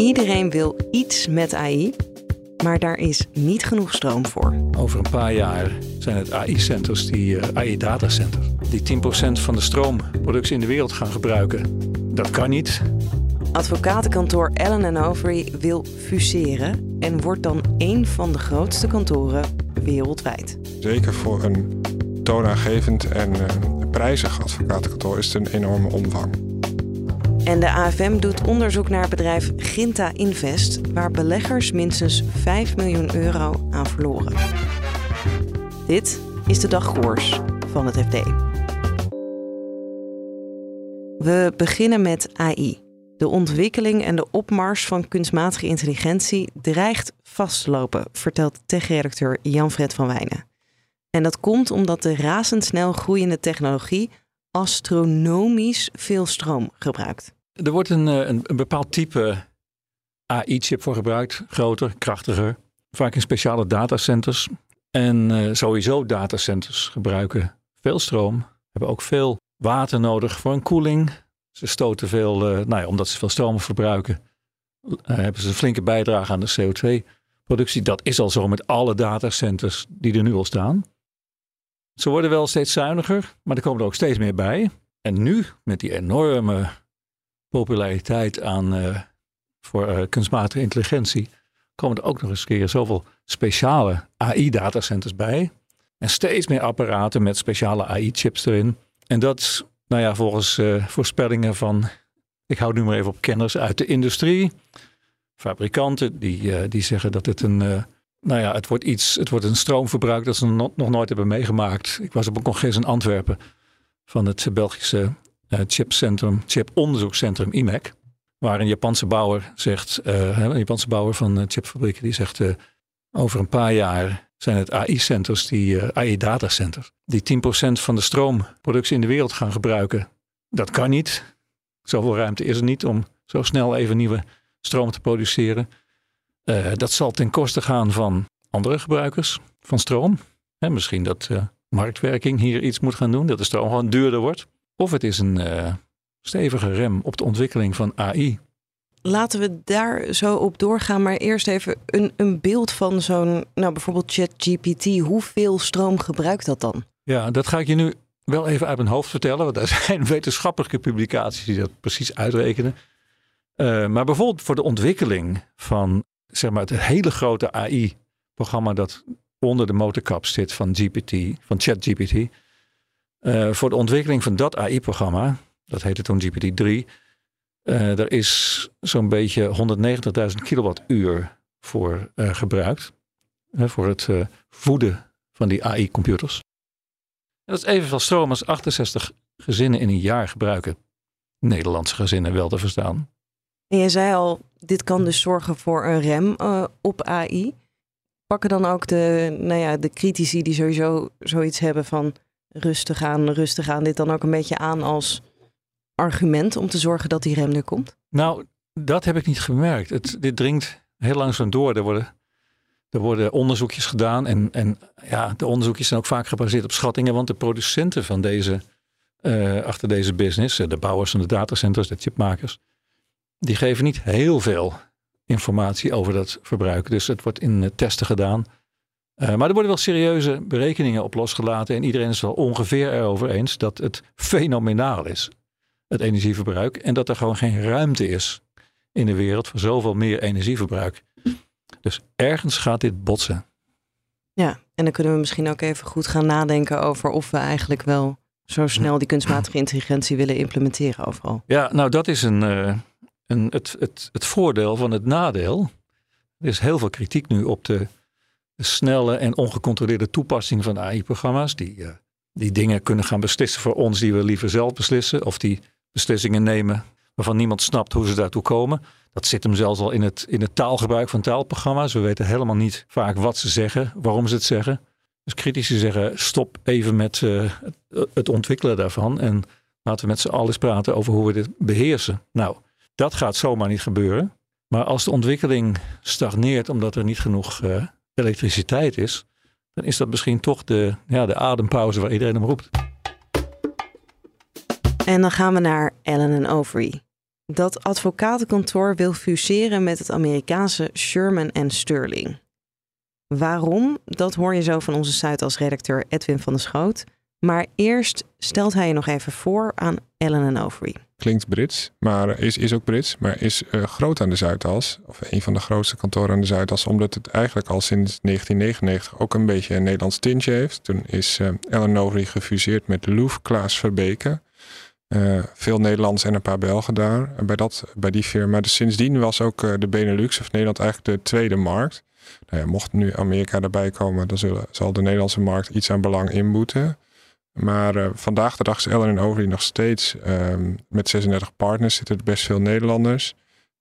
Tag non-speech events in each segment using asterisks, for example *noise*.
Iedereen wil iets met AI, maar daar is niet genoeg stroom voor. Over een paar jaar zijn het AI-centers, die uh, AI-datacenters, die 10% van de stroomproductie in de wereld gaan gebruiken. Dat kan niet. Advocatenkantoor Allen Overy wil fuseren en wordt dan een van de grootste kantoren wereldwijd. Zeker voor een toonaangevend en uh, prijzig advocatenkantoor is het een enorme omvang. En de AFM doet onderzoek naar het bedrijf Ginta Invest, waar beleggers minstens 5 miljoen euro aan verloren. Dit is de dagkoers van het FD. We beginnen met AI. De ontwikkeling en de opmars van kunstmatige intelligentie dreigt vast te lopen, vertelt tech-redacteur Jan-Fred van Wijnen. En dat komt omdat de razendsnel groeiende technologie astronomisch veel stroom gebruikt. Er wordt een, eh, een, een bepaald type AI-chip voor gebruikt, groter, krachtiger, vaak in speciale datacenters. En uh, sowieso datacenters gebruiken veel stroom, hebben ook veel water nodig voor een koeling. Ze stoten veel, uh, nou ja, omdat ze veel stroom verbruiken, hebben ze een flinke bijdrage aan de CO2-productie. Dat is al zo met alle datacenters die er nu al staan. Ze worden wel steeds zuiniger, maar er komen er ook steeds meer bij. En nu, met die enorme populariteit aan uh, voor uh, kunstmatige intelligentie, komen er ook nog eens keer zoveel speciale AI-datacenters bij. En steeds meer apparaten met speciale AI-chips erin. En dat nou ja, volgens uh, voorspellingen van, ik hou nu maar even op kenners uit de industrie, fabrikanten, die, die zeggen dat het een nou ja, het wordt iets, het wordt een stroomverbruik dat ze nog nooit hebben meegemaakt. Ik was op een congres in Antwerpen van het Belgische uh, chipcentrum, chiponderzoekscentrum IMEC. Waar een Japanse bouwer zegt, uh, een Japanse bouwer van chipfabrieken, die zegt uh, over een paar jaar zijn het AI-centers, die AI-datacenters, die 10% van de stroomproductie in de wereld gaan gebruiken. Dat kan niet. Zoveel ruimte is er niet om zo snel even nieuwe stroom te produceren. Uh, dat zal ten koste gaan van andere gebruikers van stroom. Hè, misschien dat uh, marktwerking hier iets moet gaan doen, dat de stroom gewoon duurder wordt. Of het is een uh, stevige rem op de ontwikkeling van AI. Laten we daar zo op doorgaan, maar eerst even een, een beeld van zo'n, nou bijvoorbeeld ChatGPT. Hoeveel stroom gebruikt dat dan? Ja, dat ga ik je nu wel even uit mijn hoofd vertellen, want er *laughs* zijn wetenschappelijke publicaties die dat precies uitrekenen. Uh, maar bijvoorbeeld voor de ontwikkeling van zeg maar, het hele grote AI-programma dat onder de motorkap zit van GPT, van ChatGPT. Uh, voor de ontwikkeling van dat AI-programma, dat heette toen GPT-3, uh, er is zo'n beetje 190.000 kilowattuur voor uh, gebruikt. voor het voeden van die AI-computers. Dat is evenveel stroom als 68 gezinnen in een jaar gebruiken. Nederlandse gezinnen wel te verstaan. En je zei al, dit kan dus zorgen voor een rem uh, op AI. Pakken dan ook de, nou ja, de critici die sowieso zoiets hebben van rustig aan, rustig aan, dit dan ook een beetje aan als argument om te zorgen dat die rem er komt? Nou, dat heb ik niet gemerkt. Het, dit dringt heel langzaam door. Er worden, er worden onderzoekjes gedaan en, en ja, de onderzoekjes zijn ook vaak gebaseerd op schattingen, want de producenten van deze, uh, achter deze business, de bouwers van de datacenters, de chipmakers, die geven niet heel veel informatie over dat verbruik. Dus het wordt in testen gedaan. Uh, maar er worden wel serieuze berekeningen op losgelaten. En iedereen is wel ongeveer erover eens dat het fenomenaal is, het energieverbruik. En dat er gewoon geen ruimte is in de wereld voor zoveel meer energieverbruik. Dus ergens gaat dit botsen. Ja, en dan kunnen we misschien ook even goed gaan nadenken over of we eigenlijk wel zo snel die kunstmatige intelligentie willen implementeren overal. Ja, nou dat is een, uh, en het, het, het voordeel van het nadeel. Er is heel veel kritiek nu op de, snelle en ongecontroleerde toepassing van AI-programma's. Die, uh, die dingen kunnen gaan beslissen voor ons die we liever zelf beslissen. Of die beslissingen nemen waarvan niemand snapt hoe ze daartoe komen. Dat zit hem zelfs al in het, in het taalgebruik van taalprogramma's. We weten helemaal niet vaak wat ze zeggen, waarom ze het zeggen. Dus critici zeggen: stop even met uh, het ontwikkelen daarvan. En laten we met z'n allen eens praten over hoe we dit beheersen. Nou, dat gaat zomaar niet gebeuren. Maar als de ontwikkeling stagneert omdat er niet genoeg uh, elektriciteit is, dan is dat misschien toch de, ja, de adempauze waar iedereen om roept. En dan gaan we naar Allen Overy. Dat advocatenkantoor wil fuseren met het Amerikaanse Sherman Sterling. Waarom? Dat hoor je zo van onze Zuidas-redacteur Edwin van der Schoot. Maar eerst stelt hij je nog even voor aan Ellen Overy. Klinkt Brits, maar is, is ook Brits, maar is uh, groot aan de Zuidas. Of een van de grootste kantoren aan de Zuidas, omdat het eigenlijk al sinds 1999 ook een beetje een Nederlands tintje heeft. Toen is uh, Ellen Overy gefuseerd met Loef Klaas Verbeke. Uh, veel Nederlands en een paar Belgen daar bij, dat, bij die firma. Dus sindsdien was ook de Benelux of Nederland eigenlijk de tweede markt. Nou ja, mocht nu Amerika erbij komen, dan zullen, zal de Nederlandse markt iets aan belang inboeten. Maar uh, vandaag de dag is Ellen Overy nog steeds um, met 36 partners, zitten er best veel Nederlanders.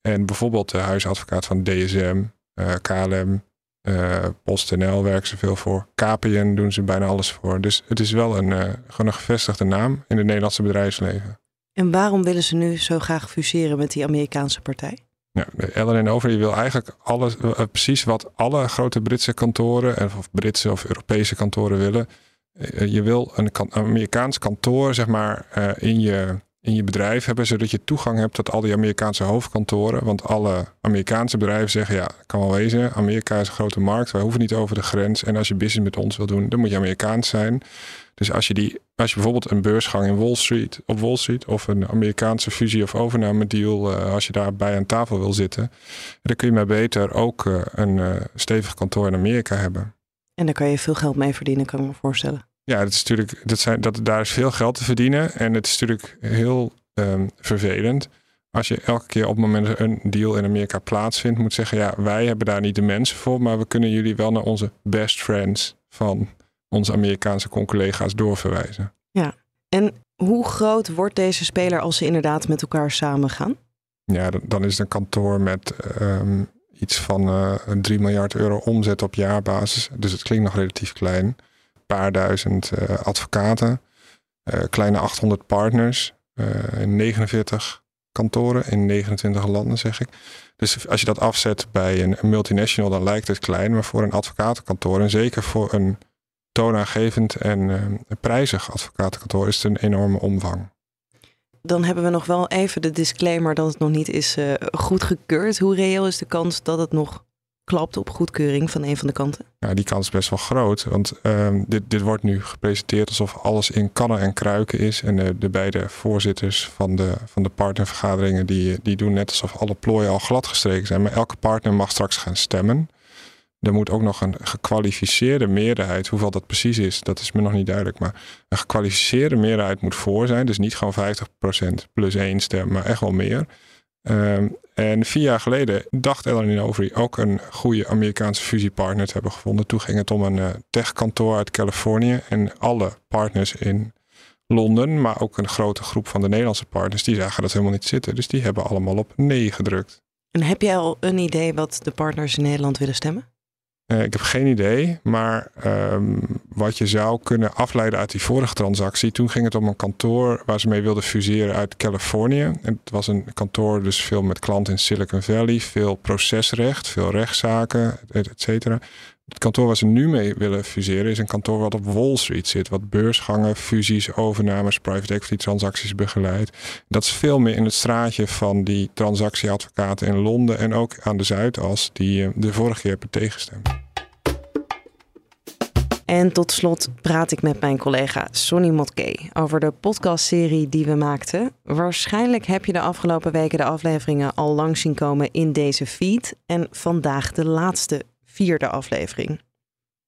En bijvoorbeeld de huisadvocaat van DSM, uh, KLM, uh, PostNL werken ze veel voor. KPN doen ze bijna alles voor. Dus het is wel een, gewoon een gevestigde naam in het Nederlandse bedrijfsleven. En waarom willen ze nu zo graag fuseren met die Amerikaanse partij? Ja, Ellen Overy wil eigenlijk alles, precies wat alle grote Britse kantoren, of Britse of Europese kantoren willen. Eh, je wil een Amerikaans kantoor zeg maar, eh, in, je, in je bedrijf hebben, zodat je toegang hebt tot al die Amerikaanse hoofdkantoren. Want alle Amerikaanse bedrijven zeggen, ja, kan wel wezen, Amerika is een grote markt, wij hoeven niet over de grens. En als je business met ons wil doen, dan moet je Amerikaans zijn. Dus als je, die, als je bijvoorbeeld een beursgang in Wall Street, op Wall Street of een Amerikaanse fusie- of overname deal, uh, als je daarbij aan tafel wil zitten, dan kun je maar beter ook een stevig kantoor in Amerika hebben. En daar kan je veel geld mee verdienen, kan ik me voorstellen. Ja, dat is natuurlijk, dat zijn, dat, daar is veel geld te verdienen. En het is natuurlijk heel um, vervelend. Als je elke keer op het moment dat een deal in Amerika plaatsvindt, moet zeggen: ja, wij hebben daar niet de mensen voor, maar we kunnen jullie wel naar onze best friends van onze Amerikaanse collega's doorverwijzen. Ja, en hoe groot wordt deze speler als ze inderdaad met elkaar samen gaan? Ja, dan is het een kantoor met um, iets van uh, eh, 3 miljard euro omzet op jaarbasis. Dus het klinkt nog relatief klein. Een paar duizend uh, advocaten, uh, kleine 800 partners, 49 kantoren in 29 landen, zeg ik. Dus als je dat afzet bij een, een, multinational, dan lijkt het klein. Maar voor een advocatenkantoor, en zeker voor een toonaangevend en prijzig advocatenkantoor, is het een enorme omvang dan hebben we nog wel even de disclaimer dat het nog niet is uh, goedgekeurd. Hoe reëel is de kans dat het nog klapt op goedkeuring van een van de kanten? Ja, die kans is best wel groot. Want uh, dit, dit wordt nu gepresenteerd alsof alles in kannen en kruiken is. En de, de beide voorzitters van de, van de partnervergaderingen die, die doen net alsof alle plooien al gladgestreken zijn. Maar elke partner mag straks gaan stemmen. Er moet ook nog een gekwalificeerde meerderheid, hoeveel dat precies is, dat is me nog niet duidelijk. Maar een gekwalificeerde meerderheid moet voor zijn. Dus niet gewoon 50% plus één stem, maar echt wel meer. Um, en vier jaar geleden dacht Ellen Overy ook een goede Amerikaanse fusiepartner te hebben gevonden. Toen ging het om een uh, techkantoor uit Californië. En alle partners in Londen, maar ook een grote groep van de Nederlandse partners, die zagen dat helemaal niet zitten. Dus die hebben allemaal op nee gedrukt. En heb jij al een idee wat de partners in Nederland willen stemmen? Uh, ik heb geen idee, maar um, wat je zou kunnen afleiden uit die vorige transactie. Toen ging het om een kantoor waar ze mee wilden fuseren uit Californië. Het was een kantoor, dus veel met klanten in Silicon Valley, veel procesrecht, veel rechtszaken, et cetera. Het kantoor waar ze nu mee willen fuseren is een kantoor wat op Wall Street zit. Wat beursgangen, fusies, overnames, private equity transacties begeleidt. Dat is veel meer in het straatje van die transactieadvocaten in Londen en ook aan de Zuidas die eh, de vorige keer hebben tegengestemd. En tot slot praat ik met mijn collega Sonny Motke over de podcastserie die we maakten. Waarschijnlijk heb je de afgelopen weken de afleveringen al lang zien komen in deze feed. En vandaag de laatste vierde aflevering.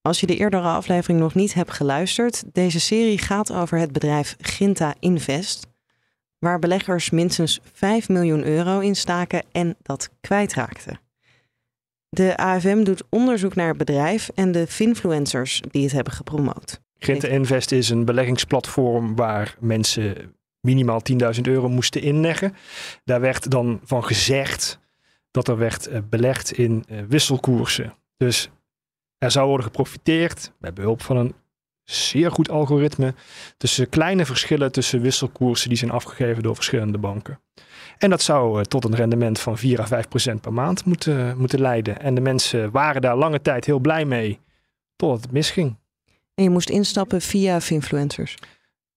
Als je de eerdere aflevering nog niet hebt geluisterd, deze serie gaat over het bedrijf Ginta Invest, waar beleggers minstens 5 miljoen euro in staken en dat kwijtraakten. De AFM doet onderzoek naar het bedrijf en de finfluencers die het hebben gepromoot. Ginta Invest is een beleggingsplatform waar mensen minimaal 10.000 euro moesten inleggen. Daar werd dan van gezegd dat er werd eh, belegd in eh, wisselkoersen. Dus er zou worden geprofiteerd met behulp van een zeer goed algoritme tussen kleine verschillen tussen wisselkoersen die zijn afgegeven door verschillende banken. En dat zou eh, tot een rendement van 4 à 5 procent per maand moeten, moeten leiden. En de mensen waren daar lange tijd heel blij mee, totdat het misging. En je moest instappen via Finfluencers.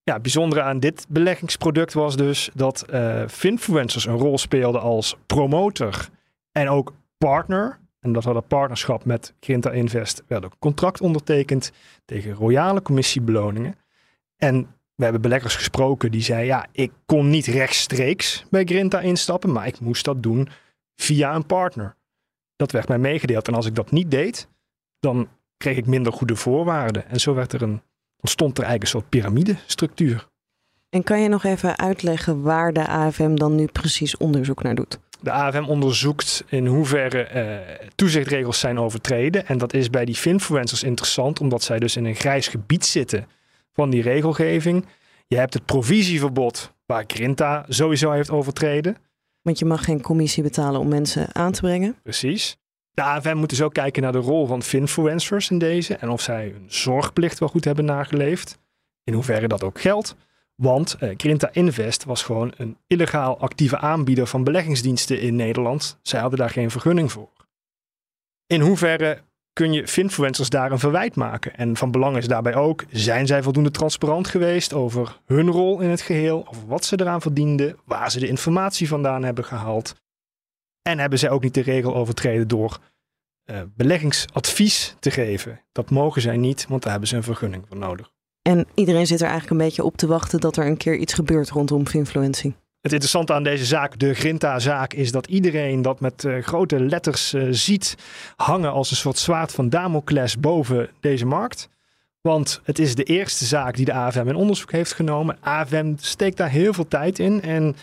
Ja, het bijzondere aan dit beleggingsproduct was dus dat uh, Finfluencers een rol speelden als promotor en ook partner. En dat hadden partnerschap met Grinta Invest werd ook contract ondertekend tegen royale commissiebeloningen. En we hebben beleggers gesproken die zeiden, ja, ik kon niet rechtstreeks bij Grinta instappen, maar ik moest dat doen via een partner. Dat werd mij meegedeeld. En als ik dat niet deed, dan kreeg ik minder goede voorwaarden. En zo werd er een, ontstond er eigenlijk een soort piramidestructuur. En kan je nog even uitleggen waar de AFM dan nu precies onderzoek naar doet? De AFM onderzoekt in hoeverre uh, toezichtregels zijn overtreden. En dat is bij die finfluencers interessant, omdat zij dus in een grijs gebied zitten van die regelgeving. Je hebt het provisieverbod, waar Grinta sowieso heeft overtreden. Want je mag geen commissie betalen om mensen aan te brengen. Precies. De AFM moet dus ook kijken naar de rol van finfluencers in deze en of zij hun zorgplicht wel goed hebben nageleefd. In hoeverre dat ook geldt. Want uh, Grinta Invest was gewoon een illegaal actieve aanbieder van beleggingsdiensten in Nederland. Zij hadden daar geen vergunning voor. In hoeverre kun je finfluencers daar een verwijt maken? En van belang is daarbij ook, zijn zij voldoende transparant geweest over hun rol in het geheel, over wat ze eraan verdienden, waar ze de informatie vandaan hebben gehaald? En hebben zij ook niet de regel overtreden door uh, beleggingsadvies te geven? Dat mogen zij niet, want daar hebben ze een vergunning voor nodig. En iedereen zit er eigenlijk een beetje op te wachten dat er een keer iets gebeurt rondom influencing. Het interessante aan deze zaak, de Grinta-zaak, is dat iedereen dat met uh, grote letters uh, ziet hangen als een soort zwaard van Damocles boven deze markt. Want het is de eerste zaak die de AFM in onderzoek heeft genomen. AFM steekt daar heel veel tijd in en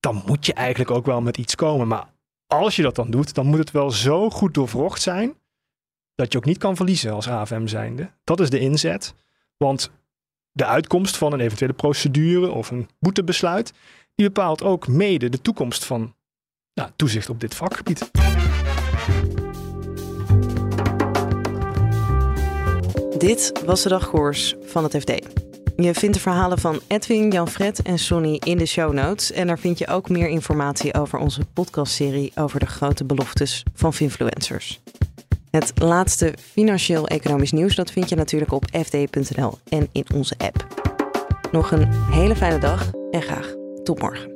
dan moet je eigenlijk ook wel met iets komen. Maar als je dat dan doet, dan moet het wel zo goed doorvrocht zijn dat je ook niet kan verliezen als AFM zijnde. Dat is de inzet. Want de uitkomst van een eventuele procedure of een boetebesluit, die bepaalt ook mede de toekomst van nou, toezicht op dit vakgebied. Dit was de dagkoers van het FD. Je vindt de verhalen van Edwin, Jan-Fred en Sonny in de show notes. En daar vind je ook meer informatie over onze podcastserie over de grote beloftes van Finfluencers. Het laatste financieel-economisch nieuws dat vind je natuurlijk op fd.nl en in onze app. Nog een hele fijne dag en graag tot morgen.